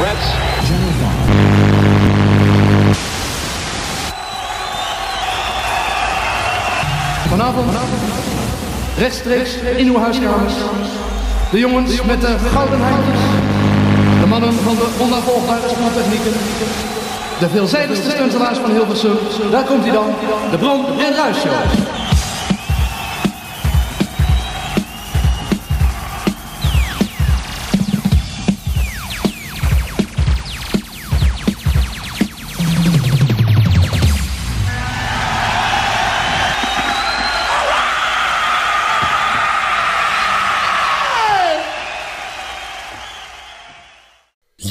Reds. Vanavond, rechtstreeks in uw huiskamers. De jongens met de gouden handjes. De mannen van de onnavolgbare spoortechnieken. De veelzijdigste stuntelaars van Hilversum. Daar komt hij dan. De Bron en Ruis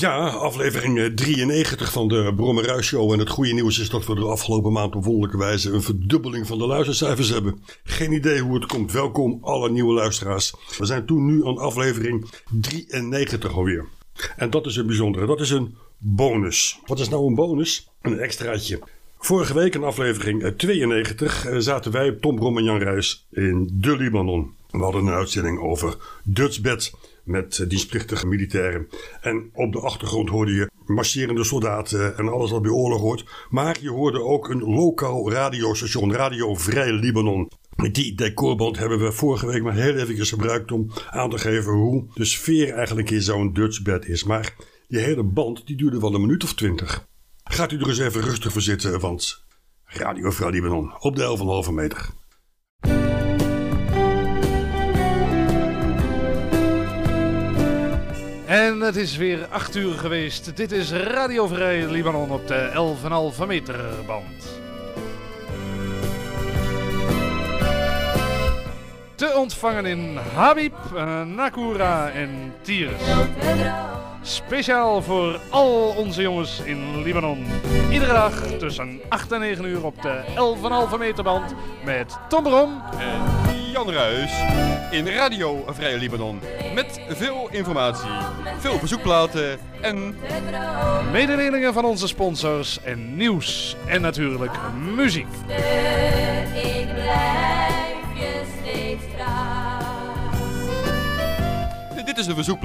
Ja, aflevering 93 van de Brommerhuis Show. En het goede nieuws is dat we de afgelopen maand op wonderlijke wijze een verdubbeling van de luistercijfers hebben. Geen idee hoe het komt. Welkom alle nieuwe luisteraars. We zijn toen nu aan aflevering 93 alweer. En dat is een bijzondere. Dat is een bonus. Wat is nou een bonus? Een extraatje. Vorige week in aflevering 92 eh, zaten wij, Tom Brom en Jan Ruijs, in de Libanon. We hadden een uitzending over Dutch Bed met eh, dienstplichtige militairen. En op de achtergrond hoorde je marcherende soldaten en alles wat bij oorlog hoort. Maar je hoorde ook een lokaal radiostation, Radio Vrij Libanon. Die decorband hebben we vorige week maar heel even gebruikt om aan te geven hoe de sfeer eigenlijk in zo'n Dutch bed is. Maar die hele band die duurde wel een minuut of twintig. Gaat u er eens even rustig voor zitten, want Radio Vrij Libanon op de 11,5 meter. En het is weer 8 uur geweest. Dit is Radio Vrij Libanon op de 11,5 meter band. Te ontvangen in Habib, eh, Nakura en Tyrus. Speciaal voor al onze jongens in Libanon. Iedere dag tussen 8 en 9 uur op de 11,5 meter band met Tom Brom. En Jan in Radio Vrije Libanon. Met veel informatie, veel bezoekplaten en Mededelingen van onze sponsors en nieuws. En natuurlijk muziek. Ik blijf je steeds trouw. dit is de zo.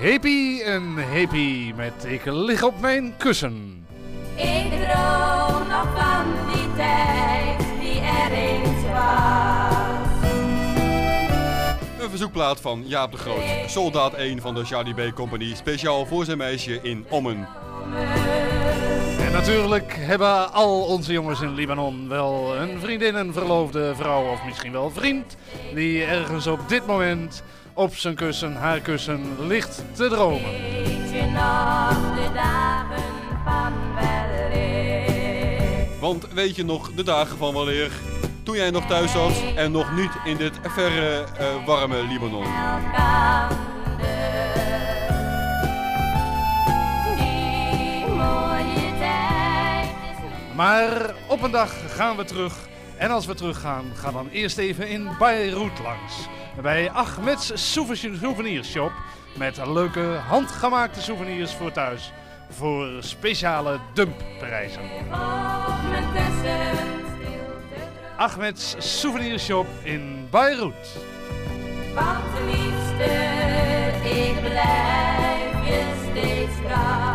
Happy en happy met Ik lig op mijn kussen. Ik droom nog van die tijd die er eens was. Een verzoekplaat van Jaap de Groot, soldaat 1 van de Charlie B Company, speciaal voor zijn meisje in Ommen. En natuurlijk hebben al onze jongens in Libanon wel een vriendin, een verloofde vrouw of misschien wel vriend. Die ergens op dit moment op zijn kussen, haar kussen, ligt te dromen. Want weet je nog de dagen van weleer? Toen jij nog thuis zat en nog niet in dit verre, eh, warme Libanon. Maar op een dag gaan we terug. En als we teruggaan, gaan dan eerst even in Beirut langs. Bij Ahmed's Souvenir Shop. Met leuke handgemaakte souvenirs voor thuis. Voor speciale dumpprijzen. Ahmed's Souvenir Shop in Beirut. Want liefste, ik blijf je steeds trouw.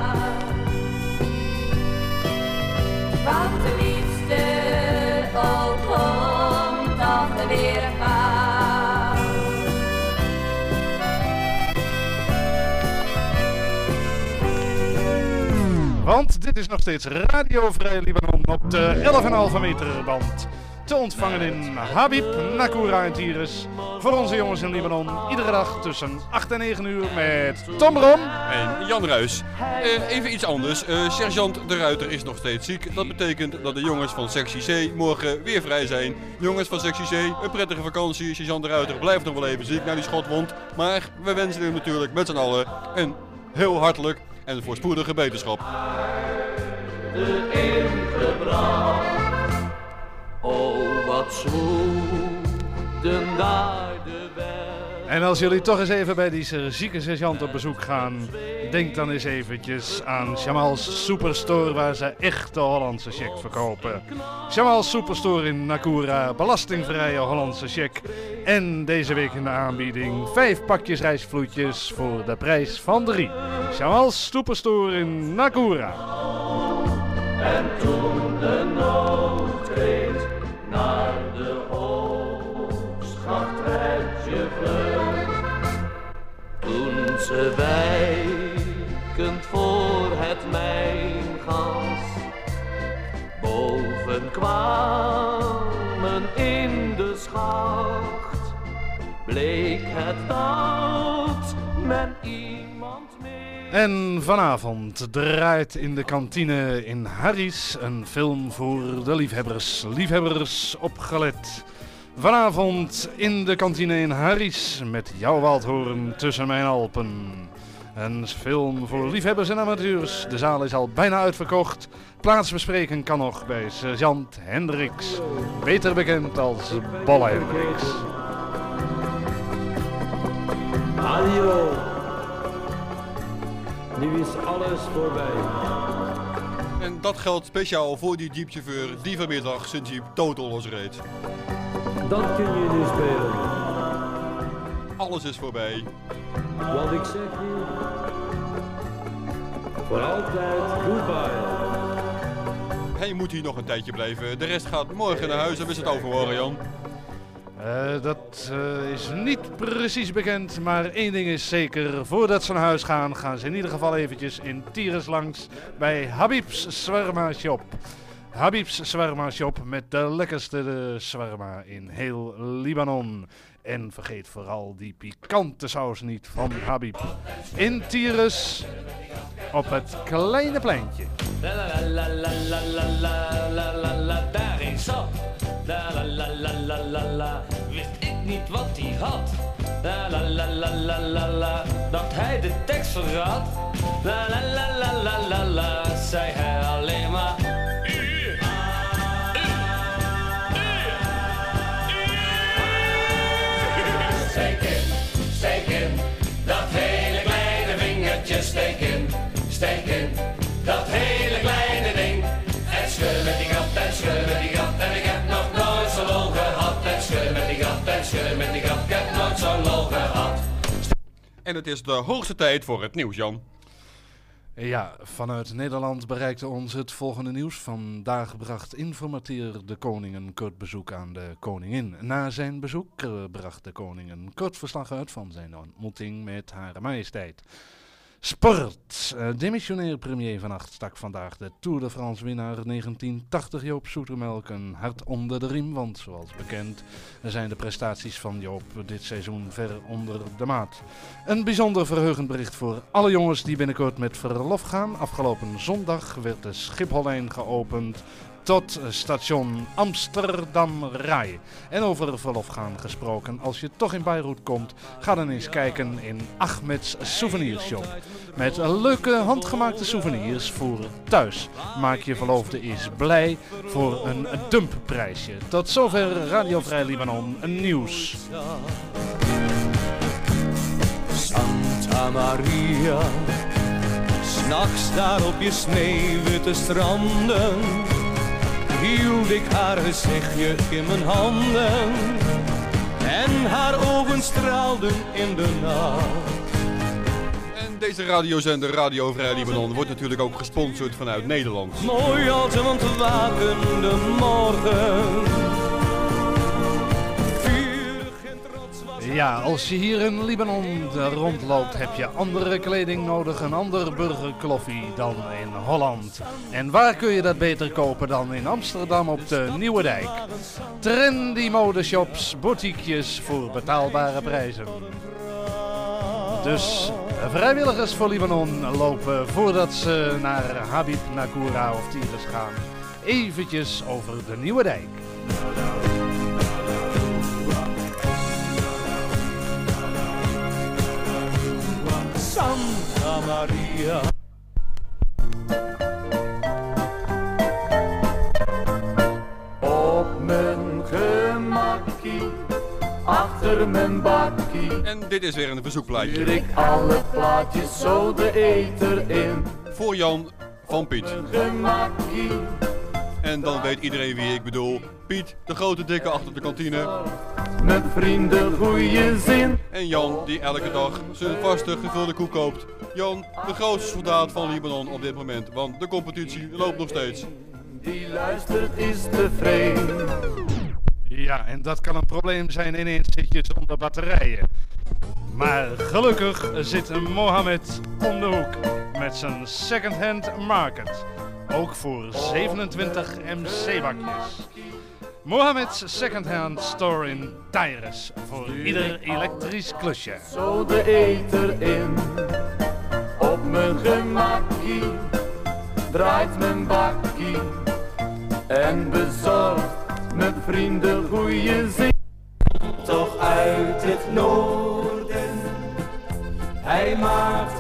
Want dit is nog steeds Radio Vrij Libanon op de 11,5 meter band. Te ontvangen in Habib, Nakura en Tyrus. Voor onze jongens in Libanon. Iedere dag tussen 8 en 9 uur met Tom Brom. En Jan Ruis. Eh, even iets anders. Eh, Sergeant de Ruiter is nog steeds ziek. Dat betekent dat de jongens van sectie C morgen weer vrij zijn. Jongens van sectie C, een prettige vakantie. Sergeant de Ruiter blijft nog wel even ziek naar die schotwond. Maar we wensen hem natuurlijk met z'n allen een heel hartelijk en voorspoedige beterschap. Oh, wat zwoegden daar de En als jullie toch eens even bij die zieke sergeant op bezoek gaan, denk dan eens eventjes aan Jamal's Superstore waar ze echte Hollandse check verkopen. Jamal's Superstore in Nakura, belastingvrije Hollandse check. En deze week in de aanbieding vijf pakjes rijstvloetjes voor de prijs van drie. Jamal's Superstore in Nakura. En toen de nood reed naar de oogstgachtrijtje vlug. Toen ze wijkend voor het mijngas boven kwamen in de schacht, bleek het dat men iemand meer. En vanavond draait in de kantine in Harry's een film voor de liefhebbers. Liefhebbers opgelet. Vanavond in de kantine in Harry's met jouw Waldhoorn tussen mijn Alpen. Een film voor liefhebbers en amateurs. De zaal is al bijna uitverkocht. Plaatsbespreken kan nog bij sergeant Hendricks. Beter bekend als Bolle Hendricks. Adio. Nu is alles voorbij. En dat geldt speciaal voor die jeepchauffeur die vanmiddag zijn jeep totaal losreed. Dat kun je nu spelen. Alles is voorbij. Want ik zeg je. Voor altijd goodbye. Hij moet hier nog een tijdje blijven. De rest gaat morgen naar huis en is het overmorgen, Jan. Eh, dat eh, is niet precies bekend, maar één ding is zeker. Voordat ze naar huis gaan, gaan ze in ieder geval eventjes in Tires langs bij Habib's Swarma Shop. Habib's Swarma Shop met de lekkerste shawarma in heel Libanon. En vergeet vooral die pikante saus niet van Habib. In Tires op het kleine pleintje. Wat hij had. La la la la la la dat hij de tekst verraadt. La la la la la la la, zei hij En het is de hoogste tijd voor het nieuws, Jan. Ja, vanuit Nederland bereikte ons het volgende nieuws. Vandaag bracht informateur de koning een kort bezoek aan de koningin. Na zijn bezoek eh, bracht de koning een kort verslag uit van zijn ontmoeting met Hare Majesteit. Sport. Eh, demissionair premier Van Acht stak vandaag de Tour de France winnaar 1980 Joop Soetermelk een hart onder de riem. Want zoals bekend zijn de prestaties van Joop dit seizoen ver onder de maat. Een bijzonder verheugend bericht voor alle jongens die binnenkort met verlof gaan. Afgelopen zondag werd de Schiphollijn geopend tot station Amsterdam Rai. En over verlof gaan gesproken, als je toch in Beirut komt, ga dan eens kijken in Ahmed's Souvenirshop. Met leuke handgemaakte souvenirs voor thuis. Maak je verloofde eens blij voor een dumpprijsje. Tot zover Radio Vrij Libanon nieuws. Santa Maria, s'nachts daar op je sneeuwwitte stranden, hield ik haar gezichtje in mijn handen en haar ogen straalden in de nacht. En deze radiozender Radio Vrij Libanon wordt natuurlijk ook gesponsord vanuit Nederland. Mooi als een ontwakende morgen. Ja, als je hier in Libanon rondloopt, heb je andere kleding nodig, een ander burgerkloffie dan in Holland. En waar kun je dat beter kopen dan in Amsterdam op de Nieuwe Dijk? Trendy modeshops, boutiquejes voor betaalbare prijzen. Dus vrijwilligers voor Libanon lopen voordat ze naar Habib, Nakura of Tiris gaan. Eventjes over de Nieuwe Dijk. Maria. Op mijn gemakkie, achter mijn bakkie. En dit is weer een Stuur verzoekplaatje. ik alle plaatjes zo de eter in. Voor Jan van Piet. Gemakkie. En dan weet iedereen wie ik bedoel. Piet, de grote dikke achter de kantine. Met vrienden goeie zin. En Jan, die elke dag zijn vaste gevulde koek koopt. Jan, de grootste soldaat van Libanon op dit moment. Want de competitie loopt nog steeds. Die luistert is tevreden. Ja, en dat kan een probleem zijn ineens zit je zonder batterijen. Maar gelukkig zit Mohammed om de hoek met zijn second-hand market. Ook voor 27 MC-bakjes. Mohammed's second-hand store in Tyrus. Voor ieder elektrisch klusje. Zo de eter in. Mijn gemakkie. Draait mijn bakkie. En bezorgt met vrienden goeie zin. Toch uit het noorden. Hij maakt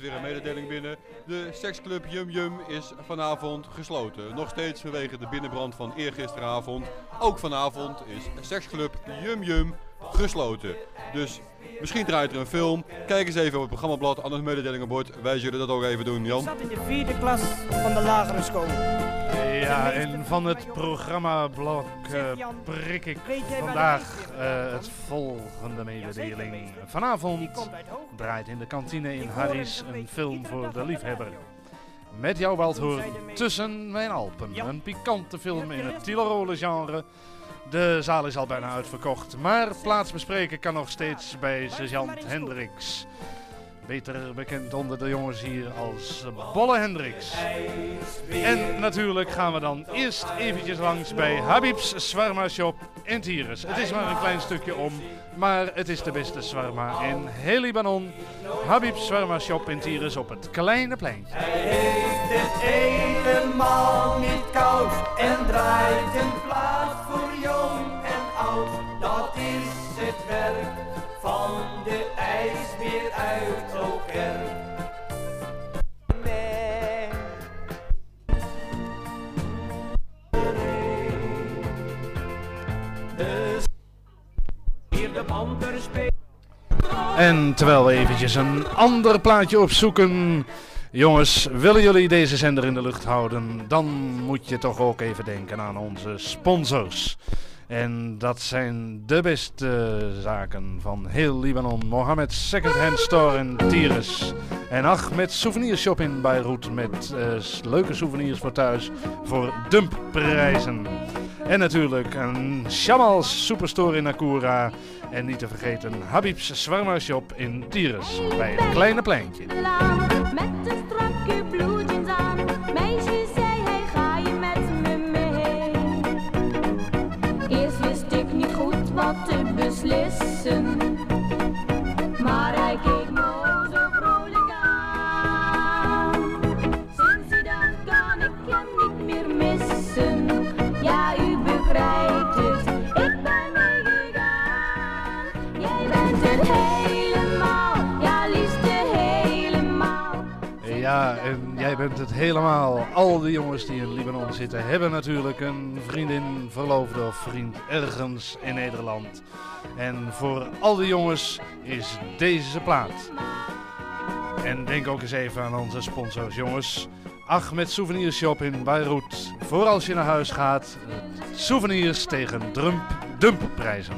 weer een mededeling binnen. De seksclub Yum Yum is vanavond gesloten. Nog steeds vanwege de binnenbrand van eergisteravond. Ook vanavond is seksclub Yum Yum gesloten. Dus misschien draait er een film. Kijk eens even op het programmablad, anders mededelingenbord. Wij zullen dat ook even doen, Jan. zat in de vierde klas van de lagere school. Ja, en van het programmablok eh, prik ik vandaag eh, het volgende mededeling. Vanavond draait in de kantine in Harry's een film voor de liefhebber. Met jouw Waldhoorn tussen mijn Alpen. Een pikante film in het Tielerole genre. De zaal is al bijna uitverkocht, maar plaats bespreken kan nog steeds bij sergeant Hendricks. Beter bekend onder de jongens hier als Bolle Hendricks. En natuurlijk gaan we dan eerst eventjes langs bij Habib's Swarma Shop in Tyrus. Het is maar een klein stukje om, maar het is de beste swarma in heel Libanon. Habib's Swarma Shop in Tyrus op het kleine pleintje. Hij heeft het helemaal niet koud en draait En terwijl we eventjes een ander plaatje opzoeken. Jongens, willen jullie deze zender in de lucht houden? Dan moet je toch ook even denken aan onze sponsors. En dat zijn de beste zaken van heel Libanon. Mohammed Second Hand Store in Tyrus. En Ahmed Souvenirshop in Beirut met eh, leuke souvenirs voor thuis voor dumpprijzen. En natuurlijk een Shamal's Superstore in Nakura. En niet te vergeten Habib's Swarma Shop in Tyrus bij het kleine pleintje. Ja, en jij bent het helemaal. Al die jongens die in Libanon zitten hebben natuurlijk een vriendin, verloofde of vriend ergens in Nederland. En voor al die jongens is deze plaat. En denk ook eens even aan onze sponsors, jongens. Ahmed Souvenirshop in Beirut. Voor als je naar huis gaat, souvenirs tegen drump, dumpprijzen.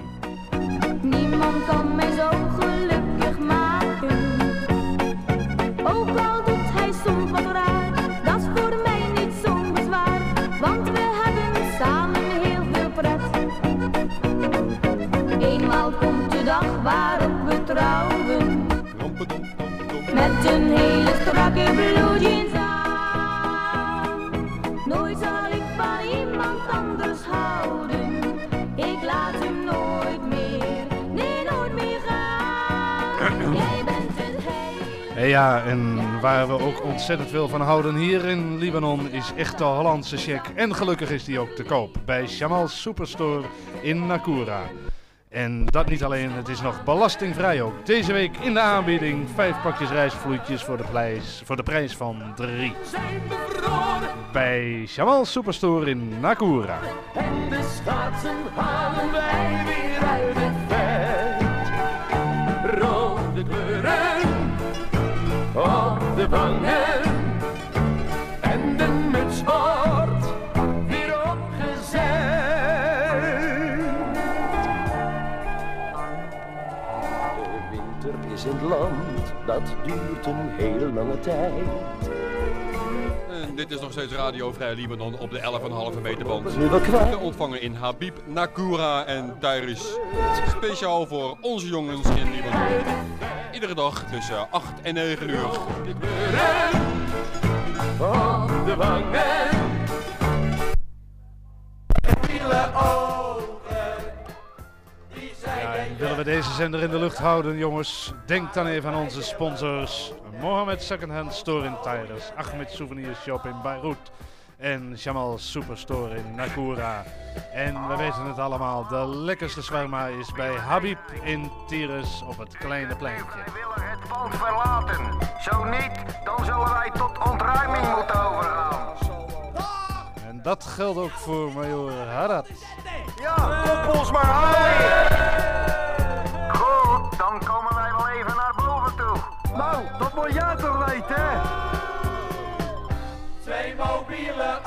Niemand kan mij zo Ja, en waar we ook ontzettend veel van houden hier in Libanon is echte Hollandse check. En gelukkig is die ook te koop bij Shamal's Superstore in Nakura. En dat niet alleen, het is nog belastingvrij ook. Deze week in de aanbieding vijf pakjes rijstvloeitjes voor de prijs, voor de prijs van drie. Bij Jamal Superstore in Nakura. En de halen wij weer winter is in het land, dat duurt een hele lange tijd. En dit is nog steeds Radio Vrij Libanon op de 11,5 meter band. Te ontvangen in Habib, Nakura en Tairis. Speciaal voor onze jongens in Libanon. Iedere dag tussen 8 en 9 uur. Op de wangen. We deze zender in de lucht houden, jongens? Denk dan even aan onze sponsors. Mohammed Secondhand Store in Tyrus, Ahmed Souvenir Shop in Beirut en Jamal Superstore in Nakura. En we weten het allemaal, de lekkerste shawarma is bij Habib in Tyrus op het kleine pleintje. willen het pand verlaten. Zo niet, dan zullen wij tot ontruiming moeten overgaan. En dat geldt ook voor Major Harat. Ja, kop ons maar aan. Dan komen wij wel even naar boven toe. Nou, dat moet jij toch weten, hè? Twee mobiele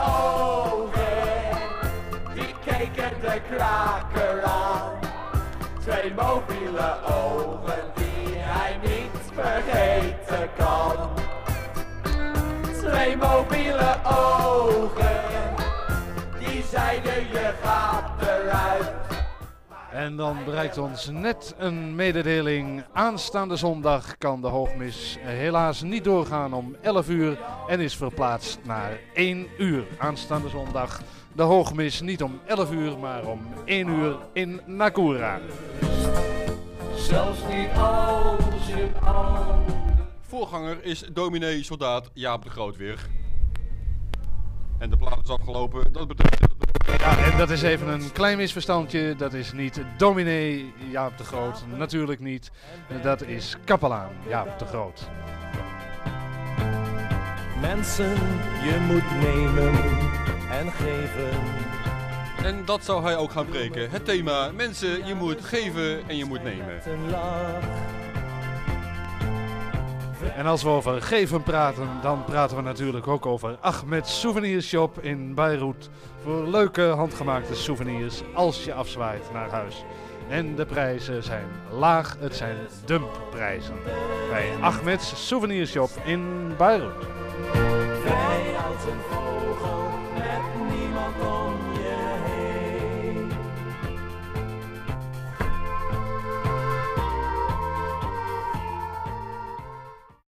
En dan bereikt ons net een mededeling. Aanstaande zondag kan de hoogmis helaas niet doorgaan om 11 uur en is verplaatst naar 1 uur. Aanstaande zondag de hoogmis niet om 11 uur, maar om 1 uur in Nakura. Zelfs niet als je Voorganger is dominee soldaat Jaap de Groot weer. En de plaat is afgelopen. Dat betekent... En dat is even een klein misverstandje. Dat is niet dominee Jaap de Groot, natuurlijk niet. Dat is kapelaan Jaap de Groot. Mensen, je moet nemen en geven. En dat zou hij ook gaan breken. Het thema, mensen, je moet geven en je moet nemen. En als we over geven praten, dan praten we natuurlijk ook over Ahmed Souvenir Shop in Beirut. Voor leuke handgemaakte souvenirs als je afzwaait naar huis. En de prijzen zijn laag, het zijn dumpprijzen. Bij Ahmed's Souvenir Shop in Beirut.